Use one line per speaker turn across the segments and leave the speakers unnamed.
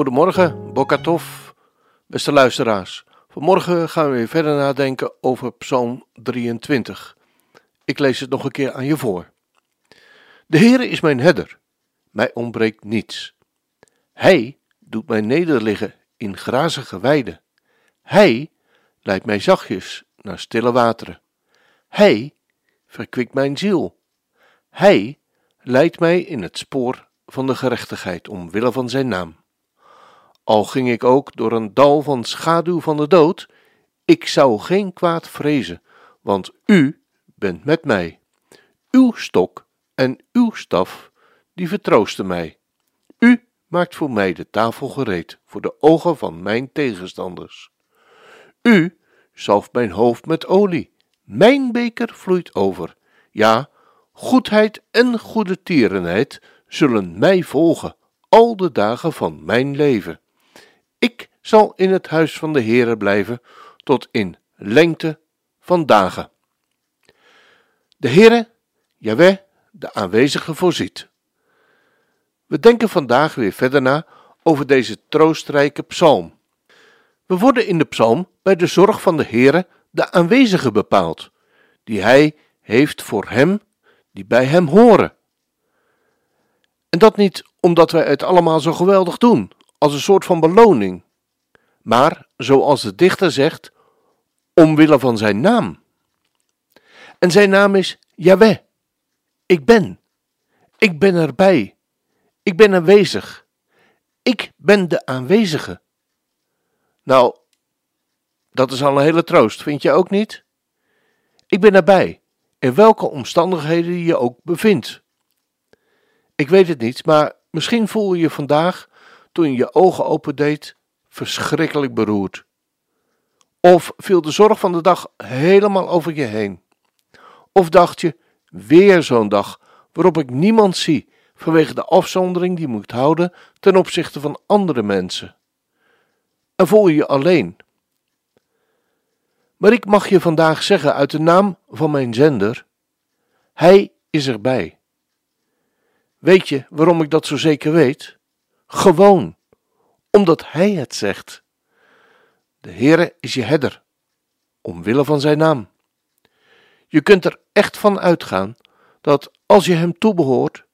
Goedemorgen, Bokatov, beste luisteraars. Vanmorgen gaan we weer verder nadenken over Psalm 23. Ik lees het nog een keer aan je voor. De Heere is mijn herder, mij ontbreekt niets. Hij doet mij nederliggen in grazige weiden. Hij leidt mij zachtjes naar stille wateren. Hij verkwikt mijn ziel. Hij leidt mij in het spoor van de gerechtigheid omwille van zijn naam. Al ging ik ook door een dal van schaduw van de dood, ik zou geen kwaad vrezen, want u bent met mij. Uw stok en uw staf, die vertroosten mij. U maakt voor mij de tafel gereed voor de ogen van mijn tegenstanders. U zalft mijn hoofd met olie, mijn beker vloeit over. Ja, goedheid en goede tierenheid zullen mij volgen al de dagen van mijn leven. Ik zal in het huis van de Heere blijven tot in lengte van dagen. De Heere, Jaweh, de aanwezige voorziet. We denken vandaag weer verder na over deze troostrijke psalm. We worden in de psalm bij de zorg van de Heere de aanwezige bepaald, die hij heeft voor hem die bij hem horen. En dat niet omdat wij het allemaal zo geweldig doen, als een soort van beloning, maar zoals de dichter zegt, omwille van zijn naam. En zijn naam is Yahweh. Ik ben. Ik ben erbij. Ik ben aanwezig. Ik ben de aanwezige. Nou, dat is al een hele troost, vind je ook niet? Ik ben erbij, in welke omstandigheden je je ook bevindt. Ik weet het niet, maar misschien voel je je vandaag toen je je ogen opendeed, verschrikkelijk beroerd? Of viel de zorg van de dag helemaal over je heen? Of dacht je, weer zo'n dag waarop ik niemand zie vanwege de afzondering die moet houden ten opzichte van andere mensen? En voel je je alleen? Maar ik mag je vandaag zeggen uit de naam van mijn zender: Hij is erbij. Weet je waarom ik dat zo zeker weet? Gewoon, omdat Hij het zegt. De Heere is je herder, omwille van zijn naam. Je kunt er echt van uitgaan dat als je Hem toebehoort,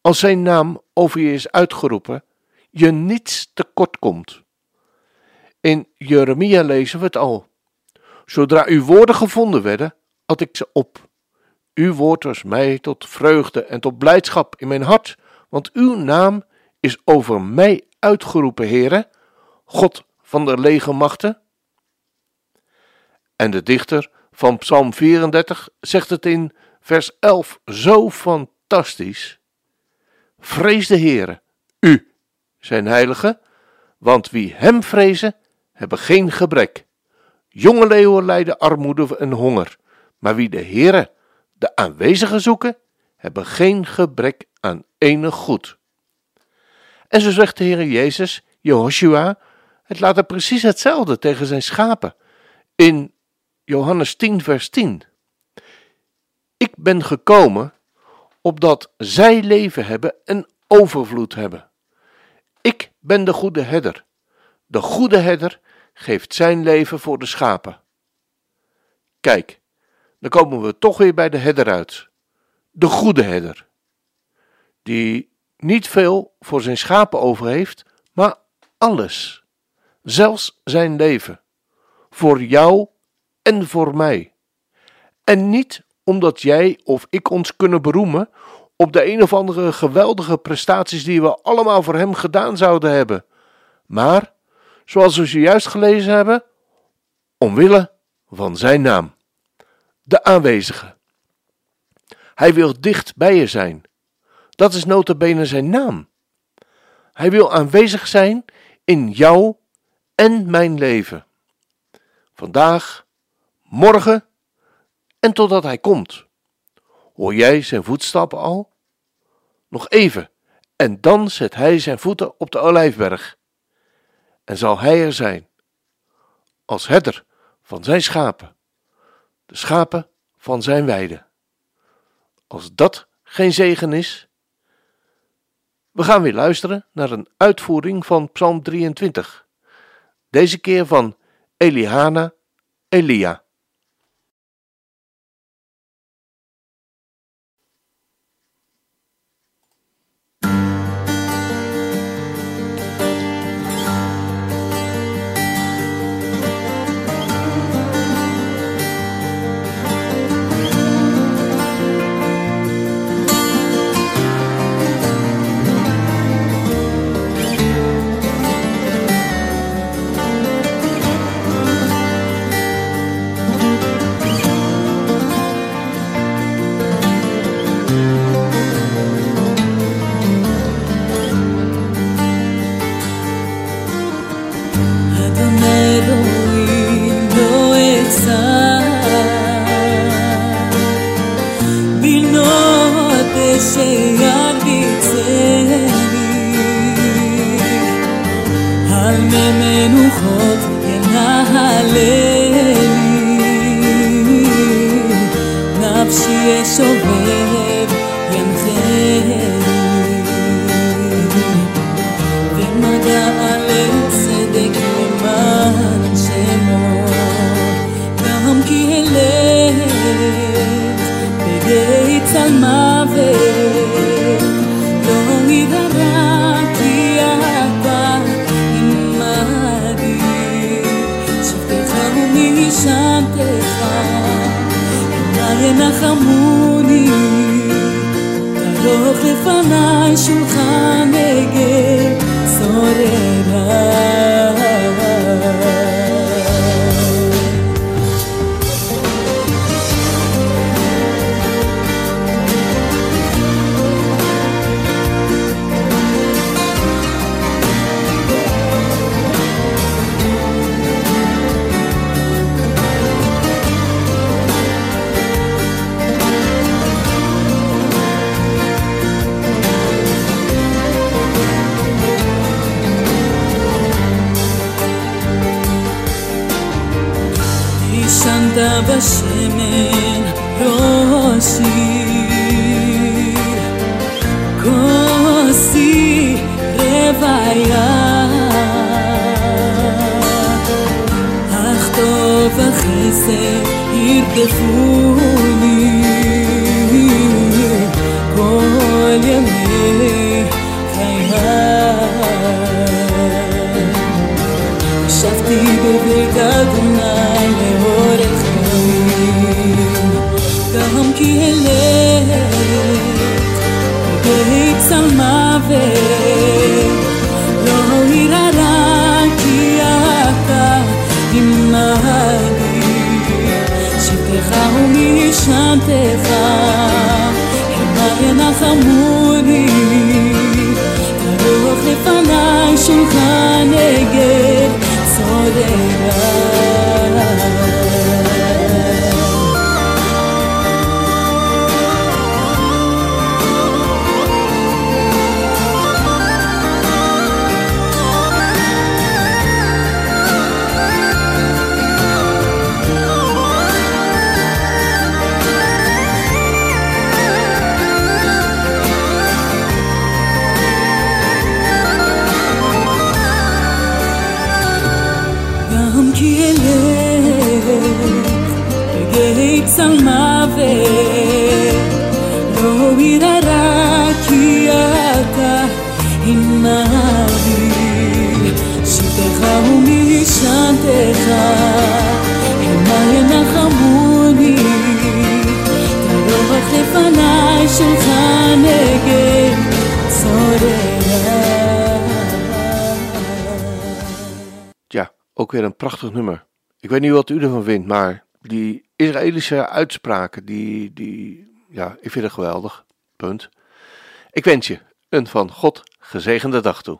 als Zijn naam over je is uitgeroepen, je niets tekort komt. In Jeremia lezen we het al. Zodra uw woorden gevonden werden, at ik ze op. Uw woord was mij tot vreugde en tot blijdschap in mijn hart, want uw naam is over mij uitgeroepen, Heere, God van de legermachten? En de dichter van Psalm 34 zegt het in vers 11 zo fantastisch. Vrees de Heere, u, zijn heilige, want wie hem vrezen, hebben geen gebrek. Jonge leeuwen lijden armoede en honger, maar wie de Heere, de aanwezigen zoeken, hebben geen gebrek aan enig goed. En zo zegt de Heer Jezus, Jehoshua, het laat er precies hetzelfde tegen zijn schapen. In Johannes 10, vers 10. Ik ben gekomen opdat zij leven hebben en overvloed hebben. Ik ben de goede herder. De goede herder geeft zijn leven voor de schapen. Kijk, dan komen we toch weer bij de herder uit. De goede herder. Die niet veel voor zijn schapen over heeft, maar alles, zelfs zijn leven, voor jou en voor mij. En niet omdat jij of ik ons kunnen beroemen op de een of andere geweldige prestaties die we allemaal voor hem gedaan zouden hebben, maar, zoals we zojuist gelezen hebben, omwille van zijn naam, de aanwezige. Hij wil dicht bij je zijn Dat is notabene zijn naam. Hij wil aanwezig zijn in jou en mijn leven. Vandaag, morgen en totdat hij komt. Hoor jij zijn voetstappen al? Nog even, en dan zet hij zijn voeten op de olijfberg. En zal hij er zijn, als herder van zijn schapen, de schapen van zijn weide. Als dat geen zegen is. We gaan weer luisteren naar een uitvoering van Psalm 23. Deze keer van Elihana Elia.
הרי נחמוני, תרוך לפניי שולחן נגד סוררה. בשמן ראשי כוסי רוויה אך טוב החסד ירדפוני כל ימי חיי ישבתי בבית אדוני גם כי אלך בבית צל מוות, לא אירא רע כי אתה עמדי, שבטך ומשענתך, המה ינחמוני, תערוך לפניי שולחן נגד שוררה. ומשענתך, המה ינחמוני, תערוך לפניי שולחן נגד צוררה.
Ja, ook weer een prachtig nummer. Ik weet niet wat u ervan vindt, maar die Israëlische uitspraken, die, die, ja, ik vind het geweldig. Punt. Ik wens je een van God gezegende dag toe.